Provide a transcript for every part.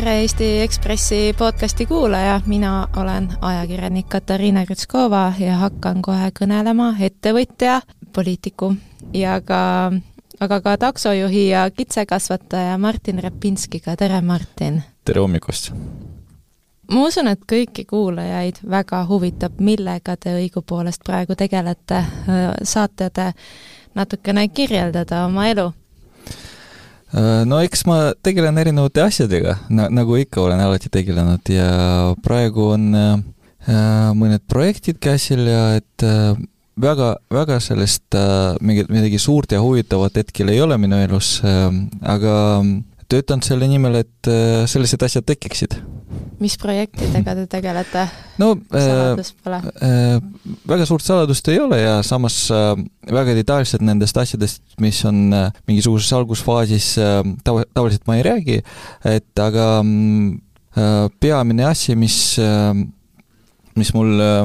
tere, Eesti Ekspressi podcasti kuulaja, mina olen ajakirjanik Katariina Krutskova ja hakkan kohe kõnelema ettevõtja, poliitiku ja ka, aga ka taksojuhi ja kitsekasvataja Martin Repinskiga, tere Martin! tere hommikust! ma usun, et kõiki kuulajaid väga huvitab, millega te õigupoolest praegu tegelete. saate te natukene kirjeldada oma elu? Äh, no eks ma tegelen erinevate asjadega, nagu ikka olen alati tegelenud ja praegu on äh, mõned projektid käsil ja et äh, väga, väga sellest äh, mingit, midagi suurt ja huvitavat hetkel ei ole minu elus äh,, aga töötan selle nimel, et äh, sellised asjad tekiksid mis projektidega te tegelete? no saladust pole äh,? väga suurt saladust ei ole ja samas äh, väga detailselt nendest asjadest, mis on äh, mingisuguses algusfaasis äh,, tav-, tavaliselt ma ei räägi, et aga äh, peamine asi, mis äh, mis mul, äh,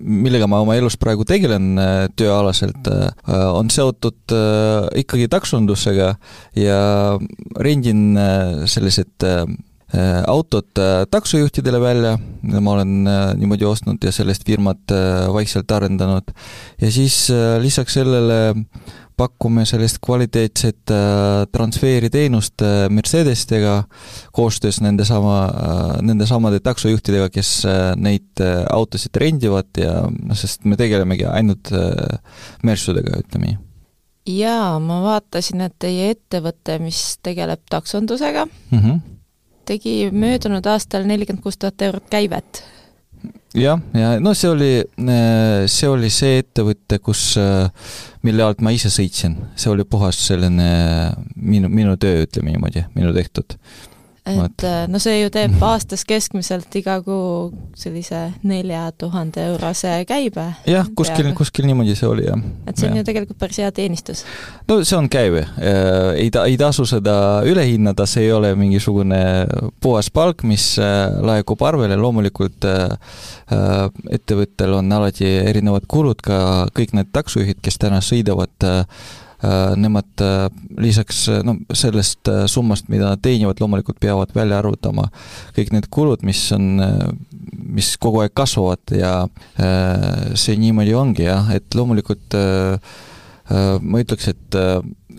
millega ma oma elus praegu tegelen äh, tööalaselt, äh, on seotud ikkagi taksondusega ja rendin sellised Äh, autod äh, taksojuhtidele välja, ma olen äh, niimoodi ostnud ja sellest firmat vaikselt arendanud. ja siis lisaks sellele pakume sellist kvaliteetset transferiteenust Mercedestega koostöös nende sama, nende samade taksojuhtidega, kes neid autosid rendivad ja noh, sest me tegelemegi ainult Mersudega, ütleme nii. Jaa, ma vaatasin, et teie ettevõte, mis tegeleb taksondusega mm, -hmm tegi möödunud aastal nelikümmend kuus tuhat eurot käivet. jah, ja no see oli, see oli see ettevõte, kus, mille alt ma ise sõitsin, see oli puhas selline minu, minu töö, ütleme niimoodi, minu tehtud et äh, no see ju teeb aastas keskmiselt iga kuu sellise nelja tuhande eurose käibe. jah, kuskil, kuskil niimoodi see oli, jah. et see on ja. ju tegelikult päris hea teenistus. no see on käive, äh, ei ta-, ei tasu seda üle hinnata, see ei ole mingisugune puhas palk, mis äh, laekub arvele, loomulikult ettevõttel on alati erinevad kulud, ka kõik need taksojuhid, kes täna sõidavad Äh, nemad äh, lisaks äh, no sellest summast, mida nad teenivad, loomulikult peavad välja arvutama kõik need kulud, mis on, mis kogu aeg kasvavad ja see niimoodi ongi jah, et loomulikult ma ütleks, et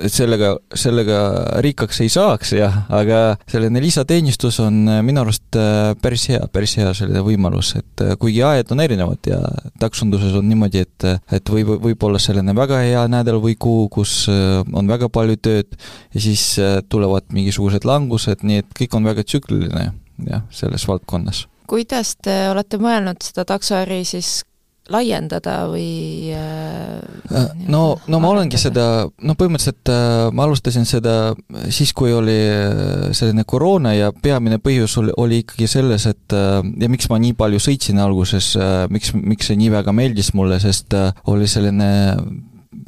et sellega, sellega rikkaks ei saaks jah, aga selline lisateenistus on äh, minu arust äh, päris hea, päris hea selline võimalus, et äh, kuigi ajad on erinevad ja taksonduses on niimoodi, et, et võib, võib olla selline väga hea nädal või kuu, kus on väga palju tööd ja siis tulevad mingisugused langused, nii et kõik on väga tsükliline jah, selles valdkonnas. Kuidas te olete mõelnud seda taksoäri siis laiendada või äh, äh no, no ma olengi seda, no põhimõtteliselt äh, ma alustasin seda siis, kui oli äh, selline koroona ja peamine põhjus oli, oli ikkagi selles, et äh, ja miks ma nii palju sõitsin alguses äh,, miks, miks see nii väga meeldis mulle, sest oli selline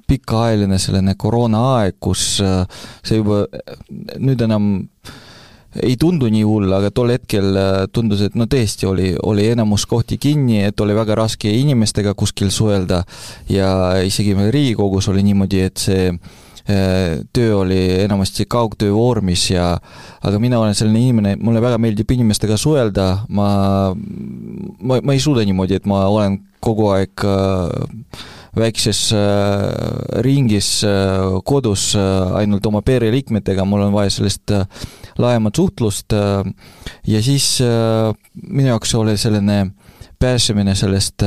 pikaajaline selline koroonaaeg, kus see juba nüüd enam äh, ei tundu nii hull, aga tol hetkel äh, tundus, et no tõesti oli, oli enamus kohti kinni, et oli väga raske inimestega kuskil suhelda. Ja isegi meil Riigikogus oli niimoodi, et see äh, töö oli enamasti kaugtöö vormis ja aga mina olen selline inimene, mulle väga meeldib inimestega suhelda, ma, ma, ma ei suuda niimoodi, et ma olen kogu aeg äh, väikses äh, ringis äh, kodus äh, ainult oma pereliikmetega, mul on vaja sellist laiemat suhtlust ja siis minu jaoks oli selline pääsemine sellest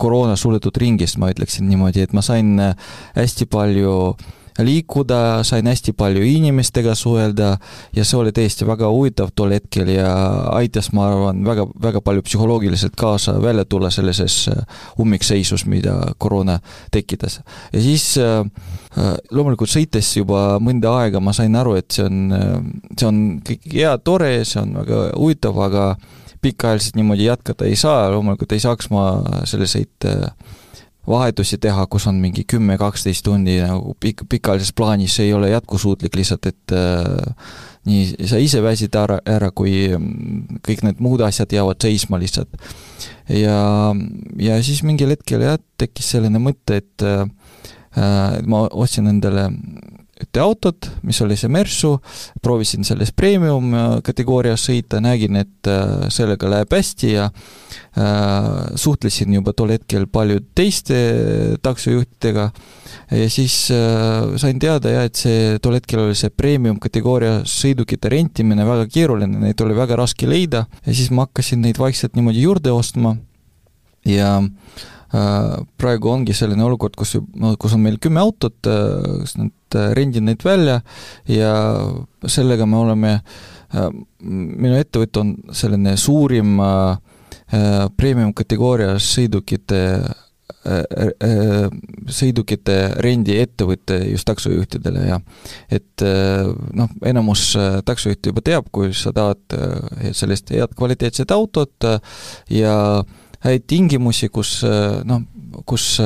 koroona suletud ringist, ma ütleksin niimoodi, et ma sain hästi palju äh, liikuda, sain hästi palju inimestega suhelda ja see oli tõesti väga huvitav tol hetkel ja aitas, ma arvan, väga, väga palju psühholoogiliselt kaasa välja tulla sellises äh, ummikseisus, mida koroona tekitas. ja siis äh, äh, loomulikult sõites juba mõnda aega ma sain aru, et see on, see on kõik hea, tore, see on väga huvitav, aga pikaajaliselt niimoodi jätkata ei saa, loomulikult ei saaks ma selliseid vahetusi teha, kus on mingi kümme, kaksteist tundi nagu pik-, pikaajalises plaanis, see ei ole jätkusuutlik lihtsalt, et äh, nii sa ise väsid ära, ära, kui mm, kõik need muud asjad jäävad seisma lihtsalt. ja, ja siis mingil hetkel jah, tekkis selline mõte, et äh, ma ostsin endale ühte autot, mis oli see Mersu, proovisin selles premium kategoorias sõita, nägin, et sellega läheb hästi ja suhtlesin juba tol hetkel paljude teiste taksojuhtidega ja siis äh, sain teada jah, et see, tol hetkel oli see premium kategooria sõidukite rentimine väga keeruline, neid oli väga raske leida ja siis ma hakkasin neid vaikselt niimoodi juurde ostma ja äh, praegu ongi selline olukord, kus, kus on meil kümme autot, kus äh, nad äh, rendin neid välja ja sellega me oleme äh,, minu ettevõte on selline suurim äh, premium kategoorias sõidukite Äh, äh, sõidukite rendiettevõte just taksojuhtidele ja et äh, noh, enamus taksojuhte juba teab, kui sa tahad sellist head kvaliteetset autot ja häid tingimusi, kus noh, kus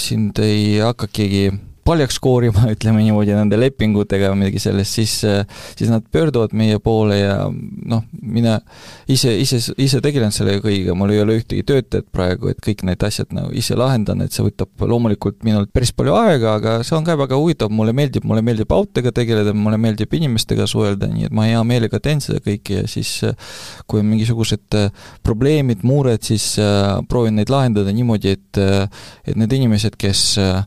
sind ei hakka keegi paljaks koorima, ütleme niimoodi, nende lepingutega või midagi sellist, siis, siis nad pöörduvad meie poole ja noh, mina ise, ise, ise tegelen selle kõigega, mul ei ole ühtegi töötajat praegu, et kõik need asjad nagu ise lahendan, et see võtab loomulikult minult päris palju aega, aga see on ka väga huvitav, mulle meeldib, mulle meeldib autoga tegeleda, mulle meeldib inimestega suhelda, nii et ma hea meelega teen seda kõike ja siis kui on mingisugused probleemid, mured, siis proovin neid lahendada niimoodi, et et need inimesed, kes äh,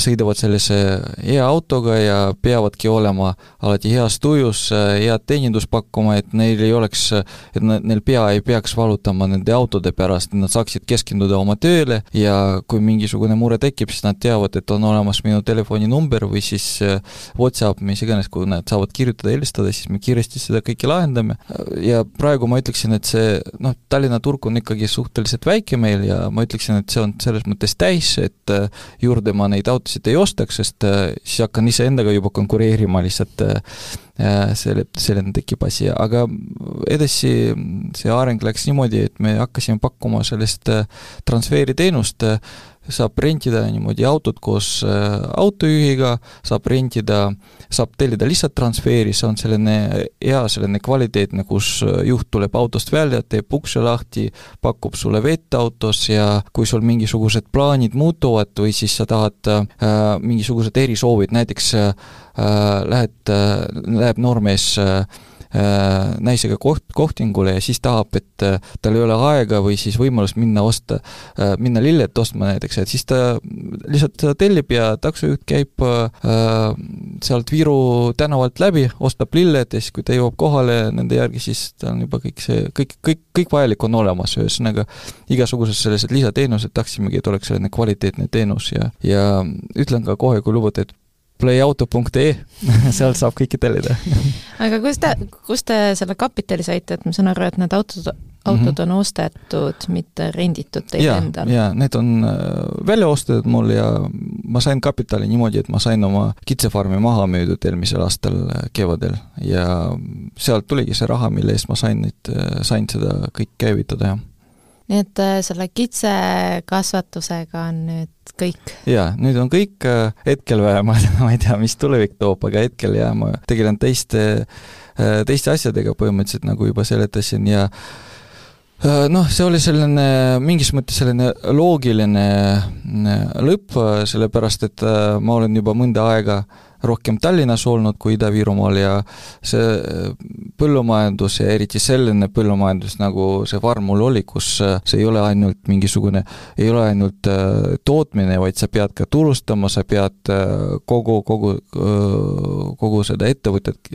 sõidavad sellise hea autoga ja peavadki olema alati heas tujus, head teenindust pakkuma, et neil ei oleks, et neil pea ei peaks valutama nende autode pärast, et nad saaksid keskenduda oma tööle ja kui mingisugune mure tekib, siis nad teavad, et on olemas minu telefoninumber või siis äh, Whatsapp, mis iganes, kuhu nad saavad kirjutada, helistada, siis me kiiresti seda kõike lahendame. ja praegu ma ütleksin, et see noh, Tallinna turg on ikkagi suhteliselt väike meil ja ma ütleksin, et see on selles mõttes täis, et äh, juurde ma neid autosid autosid ei ostaks, sest äh, siis hakkan iseendaga juba konkureerima lihtsalt äh, selle, selline tekib asi, aga edasi see areng läks niimoodi, et me hakkasime pakkuma sellist äh, transferiteenust, saab rentida niimoodi autot koos äh, autojuhiga, saab rentida, saab tellida lihtsalt transferi, see on selline hea, selline kvaliteetne, kus juht tuleb autost välja, teeb ukse lahti, pakub sulle vett autos ja kui sul mingisugused plaanid muutuvad või siis sa tahad äh, mingisugused erisoovid, näiteks äh, lähed äh,, läheb noormees äh, Äh, naisega koht, kohtingule ja siis tahab, et äh, tal ei ole aega või siis võimalust minna osta, äh, minna lillet ostma näiteks, et siis ta lihtsalt tellib ja taksojuht käib sealt Viru tänavalt läbi, ostab lilled ja siis, kui ta jõuab kohale nende järgi, siis tal on juba kõik see, kõik, kõik, kõik vajalik on olemas, ühesõnaga igasugused sellised lisateenused, tahtsimegi, et oleks selline kvaliteetne teenus ja, ja ütlen ka kohe, kui lubate, et playauto.ee sealt saab kõike tellida. Aga kus te, kus te selle kapitali saite, et ma saan aru, et need autod, autod mm -hmm. on ostetud, mitte renditud teil endal? jaa, need on äh, välja ostetud mul ja ma sain kapitali niimoodi, et ma sain oma kitsefarmi maha müüdud eelmisel aastal äh, kevadel. Ja sealt tuligi see raha, mille eest ma sain neid, äh, sain seda kõik käivitada, jah nii et äh, selle kitsekasvatusega on nüüd kõik? jaa, nüüd on kõik, äh, hetkel vähemalt, ma ei tea, mis tulevik toob, aga hetkel jaa, ma tegelen teiste, äh, teiste asjadega põhimõtteliselt, nagu juba seletasin ja noh, see oli selline mingis mõttes selline loogiline lõpp, sellepärast et ma olen juba mõnda aega äh, rohkem Tallinnas olnud kui Ida-Virumaal ja see põllumajandus ja eriti selline põllumajandus, nagu see farm mul oli, kus äh, see ei ole ainult mingisugune, ei ole ainult äh, tootmine, vaid sa pead ka turustama, sa pead äh, kogu, kogu, kogu seda ettevõtet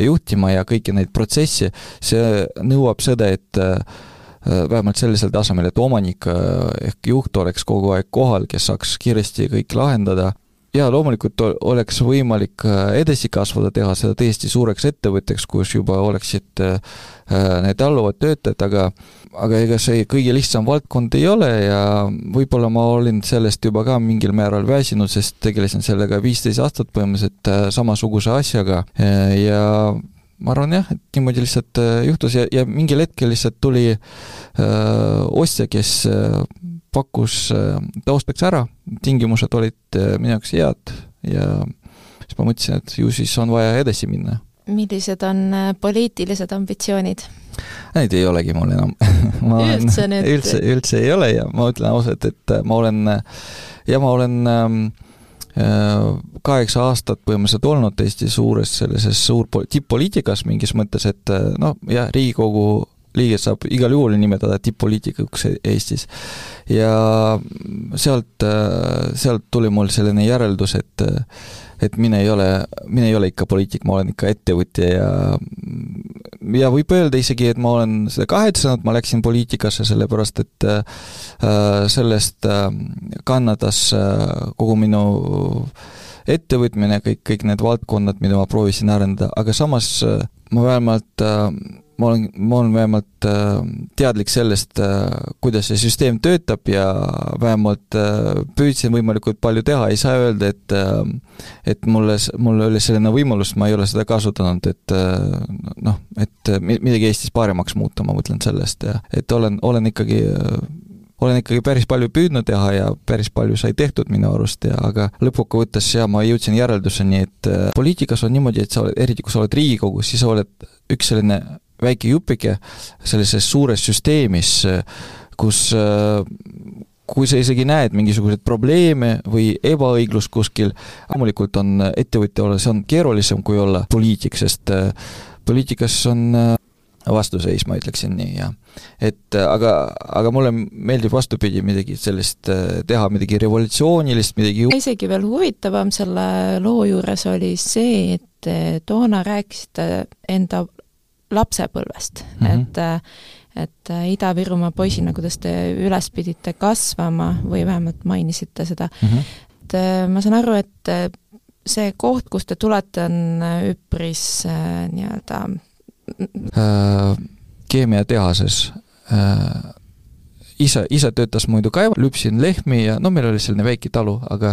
juhtima ja kõiki neid protsesse, see nõuab seda, et vähemalt sellisel tasemel, et omanik ehk juht oleks kogu aeg kohal, kes saaks kiiresti kõik lahendada jaa, loomulikult oleks võimalik äh, edasi kasvada, teha seda tõesti suureks ettevõtteks, kus juba oleksid äh, äh, need alluvad töötajad, aga aga ega see kõige lihtsam valdkond ei ole ja võib-olla ma olin sellest juba ka mingil määral väsinud, sest tegelesin sellega viisteist aastat põhimõtteliselt samasuguse asjaga ja ma arvan jah, et niimoodi lihtsalt juhtus ja, ja mingil hetkel lihtsalt tuli öö, ostja, kes öö, pakkus äh, taustaks ära, tingimused olid äh, minu jaoks head ja siis ma mõtlesin, et ju siis on vaja edasi minna. millised on äh, poliitilised ambitsioonid? Neid ei olegi mul enam ma üldse nüüd? üldse, üldse ei ole ja ma ütlen ausalt, et ma olen, ja ma olen ähm, kaheksa aastat põhimõtteliselt olnud Eesti suures sellises suur tipp-poliitikas mingis mõttes, et noh, jah, Riigikogu liiget saab igal juhul nimetada tipp-poliitikuks e-, Eestis. ja sealt, sealt tuli mul selline järeldus, et et mine ei ole, mine ei ole ikka poliitik, ma olen ikka ettevõtja ja ja võib öelda isegi, et ma olen seda kahetsenud, ma läksin poliitikasse sellepärast, et äh, sellest äh, kannatas äh, kogu minu ettevõtmine, kõik, kõik need valdkonnad, mida ma proovisin arendada, aga samas ma vähemalt ma olen, ma olen vähemalt äh, teadlik sellest, äh, kuidas see süsteem töötab ja vähemalt äh, püüdsin võimalikult palju teha, ei saa öelda, et et mulle, mul oli selline võimalus, ma ei ole seda kasutanud, et noh, et midagi Eestis paremaks muuta, ma mõtlen sellest ja et olen, olen ikkagi olen ikkagi päris palju püüdnud teha ja päris palju sai tehtud minu arust ja aga lõppkokkuvõttes ja ma jõudsin järelduseni, et poliitikas on niimoodi, et sa oled, eriti kui sa oled Riigikogus, siis sa oled üks selline väike jupike sellises suures süsteemis, kus kui sa isegi näed mingisuguseid probleeme või ebaõiglust kuskil, loomulikult on ettevõtja olla, see on keerulisem kui olla poliitik, sest poliitikas on vastuseis, ma ütleksin nii, jah. et aga, aga mulle meeldib vastupidi midagi sellist teha, midagi revolutsioonilist, midagi isegi veel huvitavam selle loo juures oli see, et toona rääkisite enda lapsepõlvest mm, -hmm. et et Ida-Virumaa poisina, kuidas te üles pidite kasvama või vähemalt mainisite seda mm, -hmm. et äh, ma saan aru, et äh, see koht, kust te tulete, on üpris äh, nii-öelda äh, keemiatehases äh, ise, ise töötas muidu kaeval, lüpsin lehmi ja no meil oli selline väike talu, aga